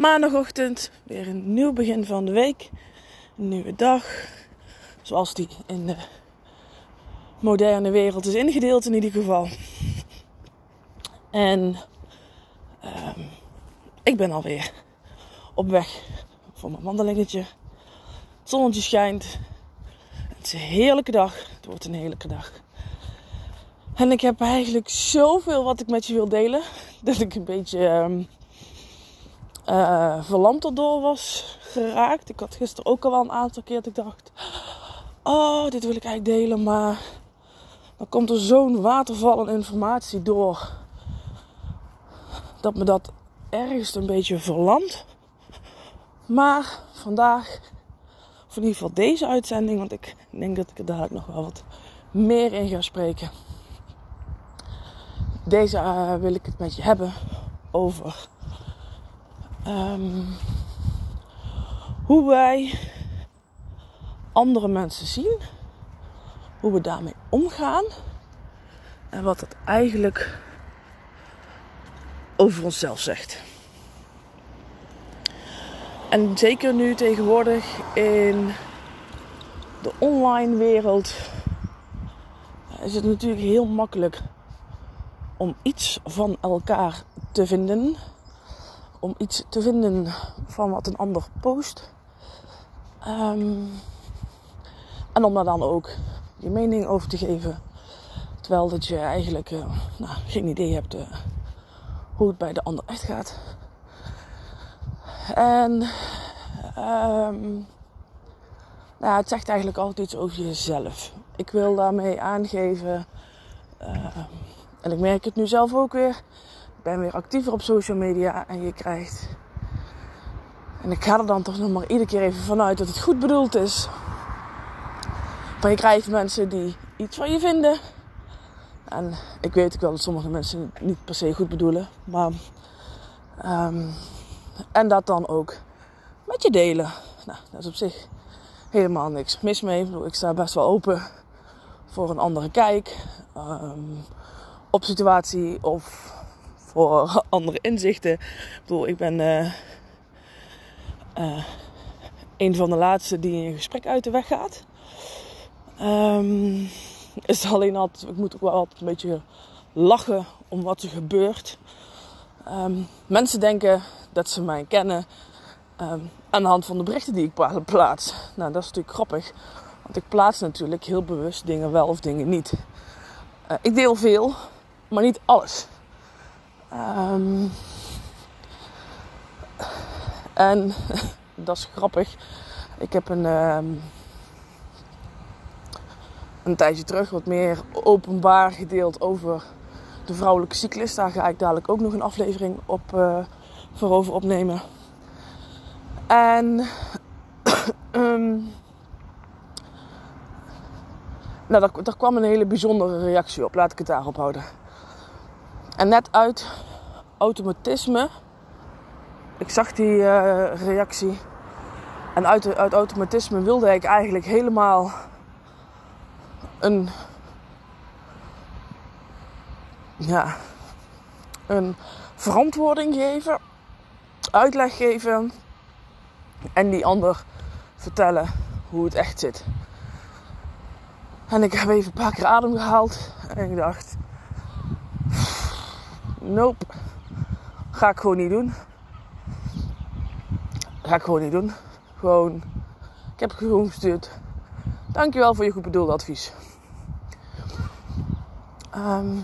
maandagochtend. Weer een nieuw begin van de week. Een nieuwe dag. Zoals die in de moderne wereld is ingedeeld in ieder geval. En um, ik ben alweer op weg voor mijn wandelingetje. Het zonnetje schijnt. Het is een heerlijke dag. Het wordt een heerlijke dag. En ik heb eigenlijk zoveel wat ik met je wil delen. Dat ik een beetje um, uh, verlamd erdoor was geraakt. Ik had gisteren ook al wel een aantal keer dat ik dacht... Oh, dit wil ik eigenlijk delen. Maar dan komt er zo'n waterval aan informatie door. Dat me dat ergens een beetje verlamt. Maar vandaag, of in ieder geval deze uitzending, want ik denk dat ik er dadelijk nog wel wat meer in ga spreken. Deze uh, wil ik het met je hebben over um, hoe wij andere mensen zien, hoe we daarmee omgaan en wat het eigenlijk over onszelf zegt. En zeker nu tegenwoordig in de online wereld is het natuurlijk heel makkelijk om iets van elkaar te vinden. Om iets te vinden van wat een ander post. Um, en om daar dan ook je mening over te geven. Terwijl dat je eigenlijk uh, nou, geen idee hebt uh, hoe het bij de ander echt gaat. En um, nou, het zegt eigenlijk altijd iets over jezelf. Ik wil daarmee aangeven, uh, en ik merk het nu zelf ook weer. Ben weer actiever op social media en je krijgt. En ik ga er dan toch nog maar iedere keer even vanuit dat het goed bedoeld is. Maar je krijgt mensen die iets van je vinden. En ik weet ook wel dat sommige mensen het niet per se goed bedoelen. Maar um, en dat dan ook met je delen. Nou, dat is op zich helemaal niks mis mee. Ik, sta best wel open voor een andere kijk um, op situatie of voor andere inzichten. Ik bedoel, ik ben uh, uh, een van de laatste die in een gesprek uit de weg gaat. Um, is alleen altijd, ik moet ook wel altijd een beetje lachen om wat er gebeurt. Um, mensen denken dat ze mij kennen um, aan de hand van de berichten die ik plaats. Nou, dat is natuurlijk grappig, want ik plaats natuurlijk heel bewust dingen wel of dingen niet. Uh, ik deel veel, maar niet alles. Um, en dat is grappig. Ik heb een, um, een tijdje terug wat meer openbaar gedeeld over de vrouwelijke cyclus. Daar ga ik dadelijk ook nog een aflevering op uh, voor over opnemen. En um, nou, daar, daar, kwam een hele bijzondere reactie op. Laat ik het daarop houden. En net uit automatisme. Ik zag die uh, reactie. En uit, uit automatisme wilde ik eigenlijk helemaal een ja, een verantwoording geven, uitleg geven en die ander vertellen hoe het echt zit. En ik heb even een paar keer adem gehaald en ik dacht: Nope, ga ik gewoon niet doen. Ga ik gewoon niet doen. Gewoon, ik heb gewoon gestuurd. Dankjewel voor je goed bedoelde advies. Ehm,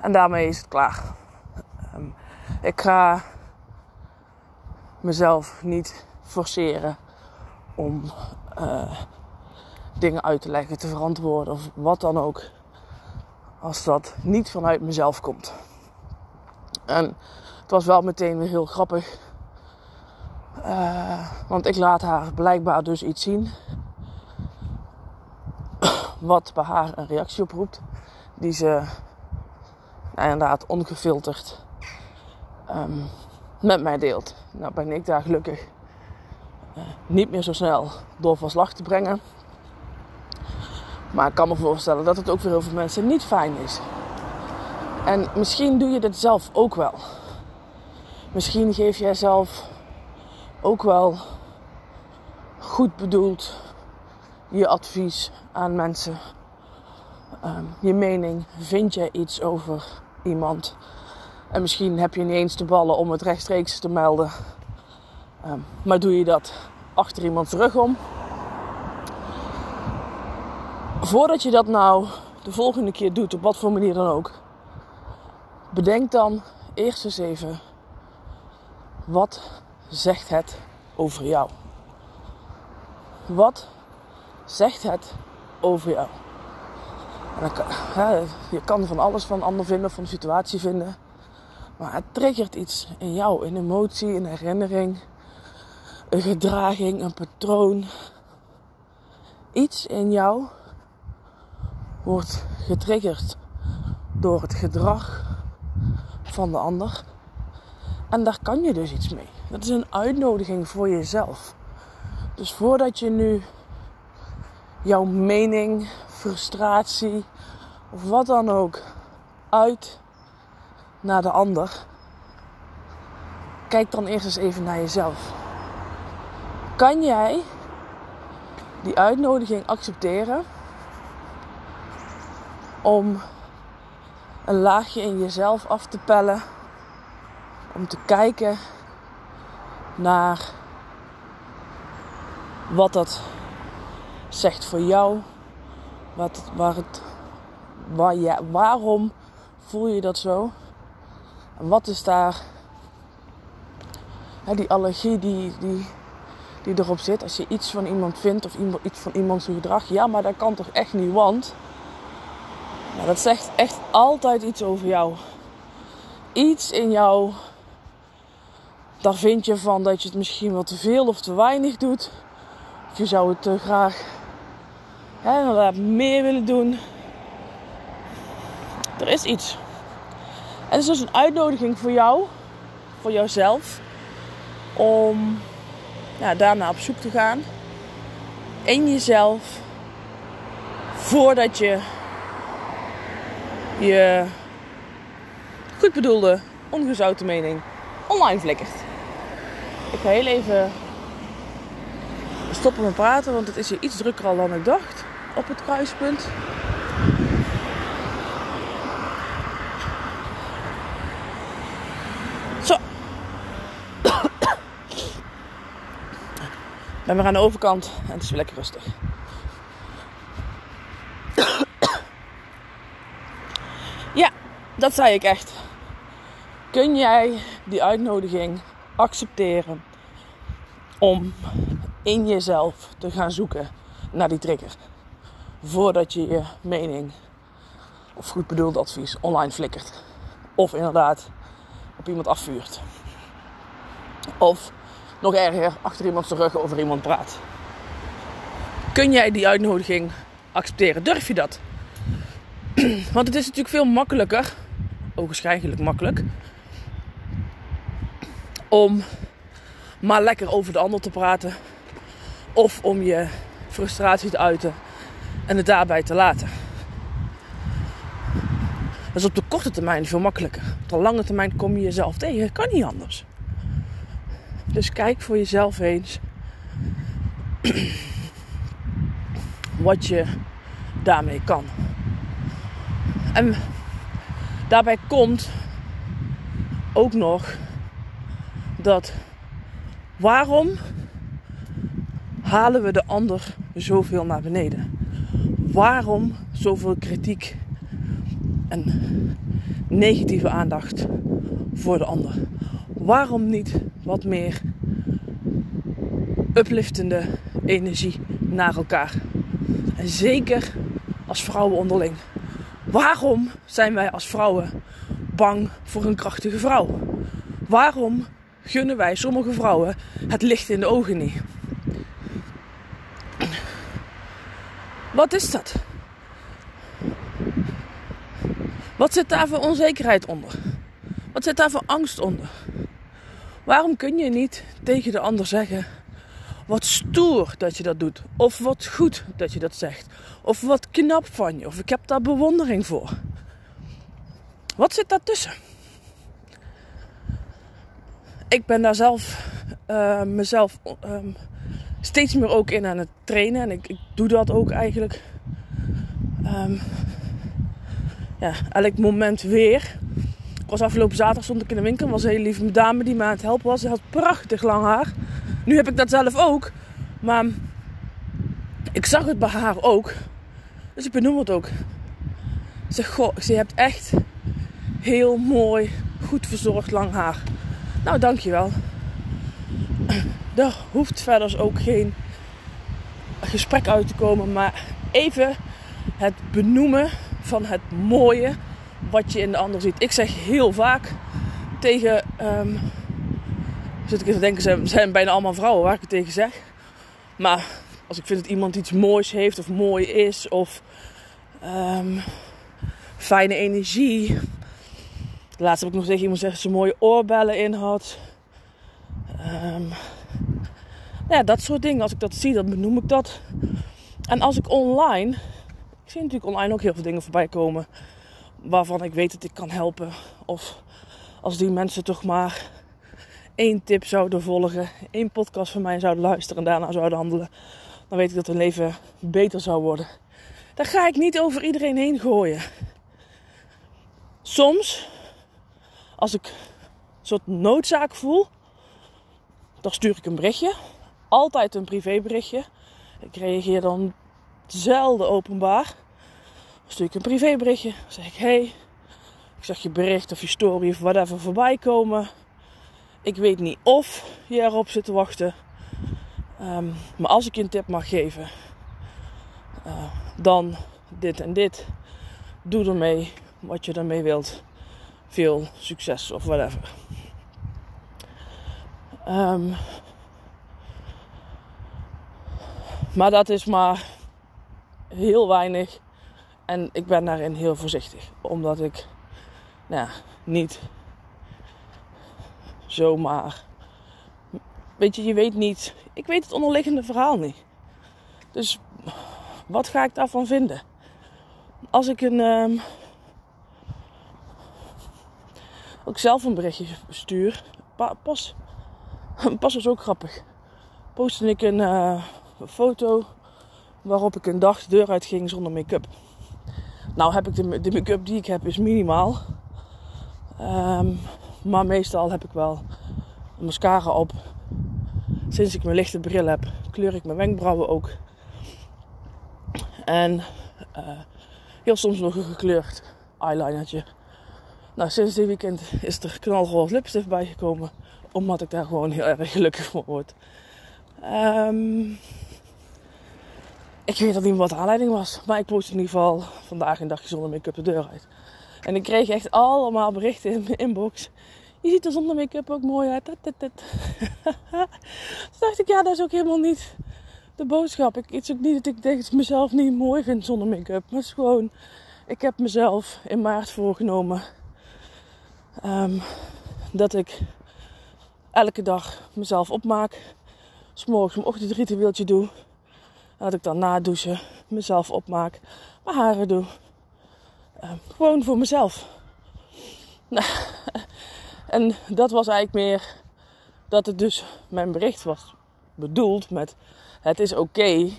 en daarmee is het klaar. Ehm, ik ga mezelf niet forceren om uh, dingen uit te leggen, te verantwoorden of wat dan ook. Als dat niet vanuit mezelf komt. En het was wel meteen weer heel grappig. Uh, want ik laat haar blijkbaar dus iets zien. Wat bij haar een reactie oproept. Die ze nou, inderdaad ongefilterd um, met mij deelt. Nou ben ik daar gelukkig uh, niet meer zo snel door van slag te brengen. Maar ik kan me voorstellen dat het ook voor heel veel mensen niet fijn is. En misschien doe je dit zelf ook wel. Misschien geef jij zelf ook wel goed bedoeld je advies aan mensen. Um, je mening. Vind jij iets over iemand? En misschien heb je niet eens de ballen om het rechtstreeks te melden. Um, maar doe je dat achter iemands rug om? voordat je dat nou de volgende keer doet, op wat voor manier dan ook, bedenk dan eerst eens even: wat zegt het over jou? Wat zegt het over jou? En je kan van alles van ander vinden, van een situatie vinden. Maar het triggert iets in jou, een emotie, een herinnering, een gedraging, een patroon. Iets in jou wordt getriggerd door het gedrag van de ander. En daar kan je dus iets mee. Dat is een uitnodiging voor jezelf. Dus voordat je nu jouw mening, frustratie of wat dan ook uit naar de ander, kijk dan eerst eens even naar jezelf. Kan jij die uitnodiging accepteren om een laagje in jezelf af te pellen. Om te kijken naar wat dat zegt voor jou. Wat, waar het, waar, ja, waarom voel je dat zo? En wat is daar hè, die allergie die, die, die erop zit? Als je iets van iemand vindt of iets van iemands gedrag. Ja, maar dat kan toch echt niet, want nou, dat zegt echt altijd iets over jou. Iets in jou, daar vind je van dat je het misschien wat te veel of te weinig doet. Of je zou het te graag hè, meer willen doen. Er is iets. En het is dus een uitnodiging voor jou, voor jouzelf, om ja, daarna op zoek te gaan. In jezelf. Voordat je je goed bedoelde, ongezouten mening online flikkert. Ik ga heel even stoppen met praten, want het is hier iets drukker al dan ik dacht op het kruispunt. Zo. Ik ben weer aan de overkant en het is weer lekker rustig. Dat zei ik echt. Kun jij die uitnodiging accepteren om in jezelf te gaan zoeken naar die trigger? Voordat je je mening of goed bedoeld advies online flikkert. Of inderdaad op iemand afvuurt. Of nog erger, achter iemands rug over iemand praat. Kun jij die uitnodiging accepteren? Durf je dat? Want het is natuurlijk veel makkelijker ogenschijnlijk makkelijk. Om maar lekker over de ander te praten. Of om je frustratie te uiten en het daarbij te laten. Dat is op de korte termijn veel makkelijker. Op de lange termijn kom je jezelf tegen. Kan niet anders. Dus kijk voor jezelf eens wat je daarmee kan. En Daarbij komt ook nog dat waarom halen we de ander zoveel naar beneden? Waarom zoveel kritiek en negatieve aandacht voor de ander? Waarom niet wat meer upliftende energie naar elkaar? En zeker als vrouwen onderling. Waarom zijn wij als vrouwen bang voor een krachtige vrouw? Waarom gunnen wij sommige vrouwen het licht in de ogen niet? Wat is dat? Wat zit daar voor onzekerheid onder? Wat zit daar voor angst onder? Waarom kun je niet tegen de ander zeggen: wat stoer dat je dat doet. Of wat goed dat je dat zegt. Of wat knap van je. Of ik heb daar bewondering voor. Wat zit daartussen? Ik ben daar zelf uh, mezelf ehm, steeds meer ook in aan het trainen. En ik, ik doe dat ook eigenlijk. Um, ja, elk moment weer. Ik was afgelopen zaterdag stond ik in de winkel. was een hele lieve dame die me aan het helpen was. Ze had prachtig lang haar. Nu heb ik dat zelf ook. Maar ik zag het bij haar ook. Dus ik benoem het ook. Zeg, goh, je hebt echt heel mooi, goed verzorgd lang haar. Nou, dankjewel. Er hoeft verder ook geen gesprek uit te komen. Maar even het benoemen van het mooie wat je in de ander ziet. Ik zeg heel vaak tegen um, zit ik te denken, ze zijn bijna allemaal vrouwen waar ik het tegen zeg. Maar als ik vind dat iemand iets moois heeft of mooi is of um, fijne energie. Laatst heb ik nog tegen iemand zeggen dat ze mooie oorbellen in had. Um, ja, dat soort dingen. Als ik dat zie, dan benoem ik dat. En als ik online, ik zie natuurlijk online ook heel veel dingen voorbij komen waarvan ik weet dat ik kan helpen. Of als die mensen toch maar één tip zouden volgen, één podcast van mij zouden luisteren en daarna zouden handelen, dan weet ik dat hun leven beter zou worden. Daar ga ik niet over iedereen heen gooien. Soms, als ik een soort noodzaak voel, dan stuur ik een berichtje. Altijd een privéberichtje. Ik reageer dan zelden openbaar. Stuur ik een privéberichtje. Dan zeg ik: Hey, ik zag je bericht of je story of whatever voorbij komen. Ik weet niet of je erop zit te wachten. Um, maar als ik je een tip mag geven, uh, dan dit en dit. Doe ermee wat je ermee wilt. Veel succes of whatever. Um, maar dat is maar heel weinig. En ik ben daarin heel voorzichtig. Omdat ik nou, niet zomaar. Weet je, je weet niet. Ik weet het onderliggende verhaal niet. Dus wat ga ik daarvan vinden? Als ik een. Als ik zelf een berichtje stuur. pas. Pas was ook grappig. Postte ik een uh, foto waarop ik een dag de deur uit ging zonder make-up. Nou heb ik de, de make-up die ik heb is minimaal. Um, maar meestal heb ik wel een mascara op. Sinds ik mijn lichte bril heb, kleur ik mijn wenkbrauwen ook. En uh, heel soms nog een gekleurd eyelinertje. Nou, sinds dit weekend is er knalrood lipstift bijgekomen. Omdat ik daar gewoon heel erg gelukkig van word. Um, ik weet dat niet wat de aanleiding was. Maar ik post in ieder geval vandaag een dagje zonder make-up de deur uit. En ik kreeg echt allemaal berichten in mijn inbox. Je ziet er zonder make-up ook mooi uit. Toen dacht ik, ja, dat is ook helemaal niet de boodschap. Ik, het is ook niet dat ik denk mezelf niet mooi vind zonder make-up. Maar het is gewoon, ik heb mezelf in maart voorgenomen um, dat ik elke dag mezelf opmaak. S'morgens mijn ochtendritueeltje doe. Dat ik dan na douchen mezelf opmaak. Mijn haren doe. Um, gewoon voor mezelf. Nou, en dat was eigenlijk meer dat het dus mijn bericht was bedoeld met het is oké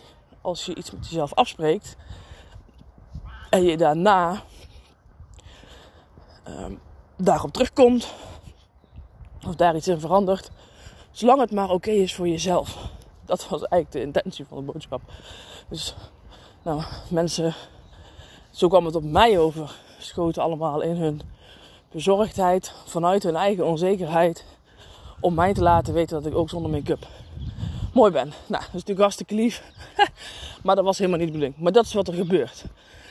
als je iets met jezelf afspreekt en je daarna um, daarop terugkomt of daar iets in verandert, zolang het maar oké is voor jezelf. Dat was eigenlijk de intentie van de boodschap. Dus, nou, mensen, zo kwam het op mij over. Schoten allemaal in hun bezorgdheid, vanuit hun eigen onzekerheid. Om mij te laten weten dat ik ook zonder make-up mooi ben. Nou, dat is natuurlijk hartstikke lief. maar dat was helemaal niet de bedoeling. Maar dat is wat er gebeurt.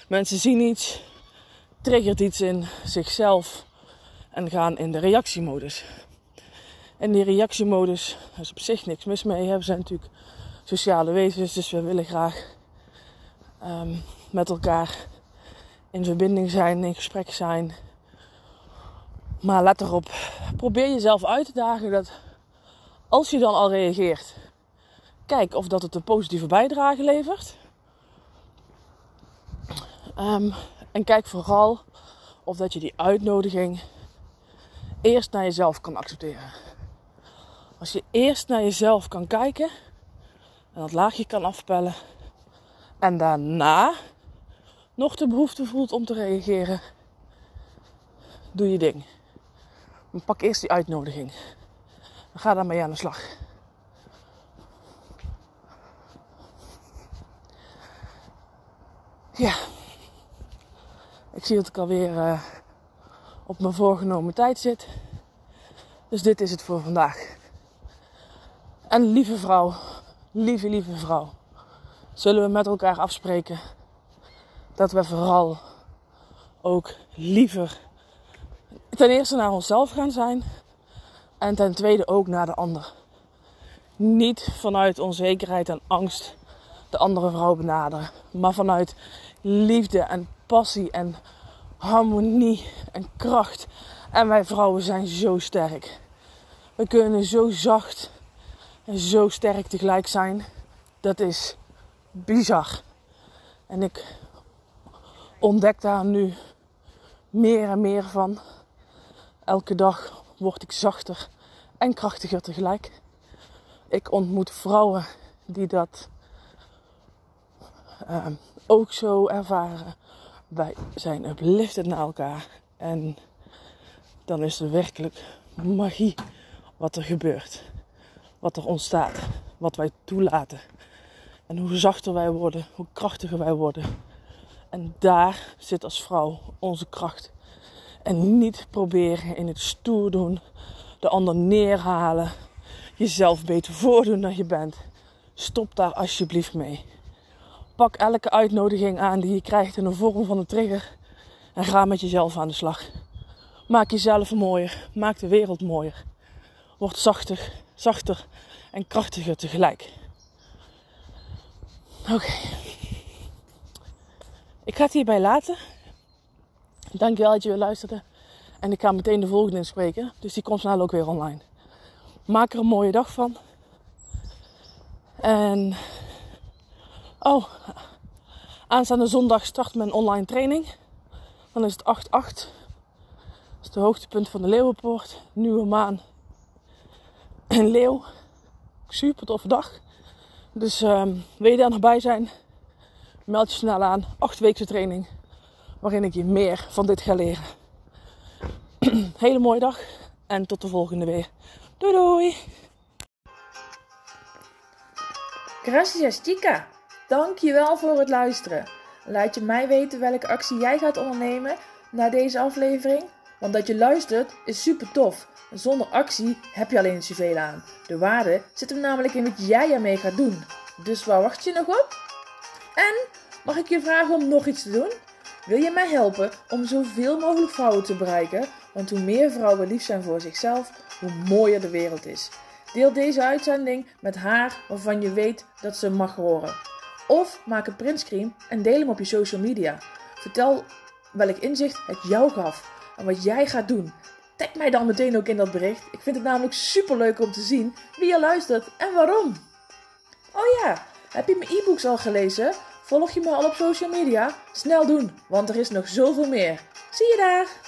Mensen zien iets, triggert iets in zichzelf en gaan in de reactiemodus. En die reactiemodus, daar is op zich niks mis mee. We zijn natuurlijk sociale wezens, dus we willen graag um, met elkaar in verbinding zijn, in gesprek zijn. Maar let erop, probeer jezelf uit te dagen dat als je dan al reageert, kijk of dat het een positieve bijdrage levert. Um, en kijk vooral of dat je die uitnodiging eerst naar jezelf kan accepteren. Als je eerst naar jezelf kan kijken en dat laagje kan afpellen en daarna nog de behoefte voelt om te reageren, doe je ding. pak eerst die uitnodiging. ga daarmee aan de slag. Ja, ik zie dat ik alweer uh, op mijn voorgenomen tijd zit. Dus dit is het voor vandaag. En lieve vrouw, lieve, lieve vrouw, zullen we met elkaar afspreken dat we vooral ook liever ten eerste naar onszelf gaan zijn en ten tweede ook naar de ander. Niet vanuit onzekerheid en angst de andere vrouw benaderen, maar vanuit liefde en passie en harmonie en kracht. En wij vrouwen zijn zo sterk. We kunnen zo zacht en zo sterk tegelijk zijn. Dat is bizar. En ik ontdek daar nu meer en meer van. Elke dag word ik zachter en krachtiger tegelijk. Ik ontmoet vrouwen die dat uh, ook zo ervaren. Wij zijn uplifted naar elkaar. En dan is er werkelijk magie wat er gebeurt. Wat er ontstaat. Wat wij toelaten. En hoe zachter wij worden, hoe krachtiger wij worden. En daar zit als vrouw onze kracht. En niet proberen in het stoer doen, de ander neerhalen, jezelf beter voordoen dan je bent. Stop daar alsjeblieft mee. Pak elke uitnodiging aan die je krijgt in de vorm van een trigger en ga met jezelf aan de slag. Maak jezelf mooier, maak de wereld mooier. Word zachter, zachter en krachtiger tegelijk. Oké. Ik ga het hierbij laten. Dankjewel dat je weer luisterde. En ik ga meteen de volgende inspreken. Dus die komt snel ook weer online. Maak er een mooie dag van. En Oh, aanstaande zondag start mijn online training. Dan is het 8-8. Dat is het hoogtepunt van de Leeuwenpoort. Nieuwe maan. En Leeuw. Super toffe dag. Dus um, wil je daar nog bij zijn? Meld je snel aan. 8 weken training. Waarin ik je meer van dit ga leren. Hele mooie dag. En tot de volgende weer. Doei doei. Gracias chica. Dankjewel voor het luisteren. Laat je mij weten welke actie jij gaat ondernemen na deze aflevering. Want dat je luistert is super tof. zonder actie heb je alleen zoveel aan. De waarde zit hem namelijk in wat jij ermee gaat doen. Dus waar wacht je nog op? En mag ik je vragen om nog iets te doen? Wil je mij helpen om zoveel mogelijk vrouwen te bereiken? Want hoe meer vrouwen lief zijn voor zichzelf, hoe mooier de wereld is. Deel deze uitzending met haar waarvan je weet dat ze mag horen. Of maak een printscreen en deel hem op je social media. Vertel welk inzicht het jou gaf en wat jij gaat doen. Tag mij dan meteen ook in dat bericht. Ik vind het namelijk super leuk om te zien wie je luistert en waarom. Oh ja, heb je mijn e-books al gelezen? Volg je me al op social media? Snel doen, want er is nog zoveel meer. Zie je daar!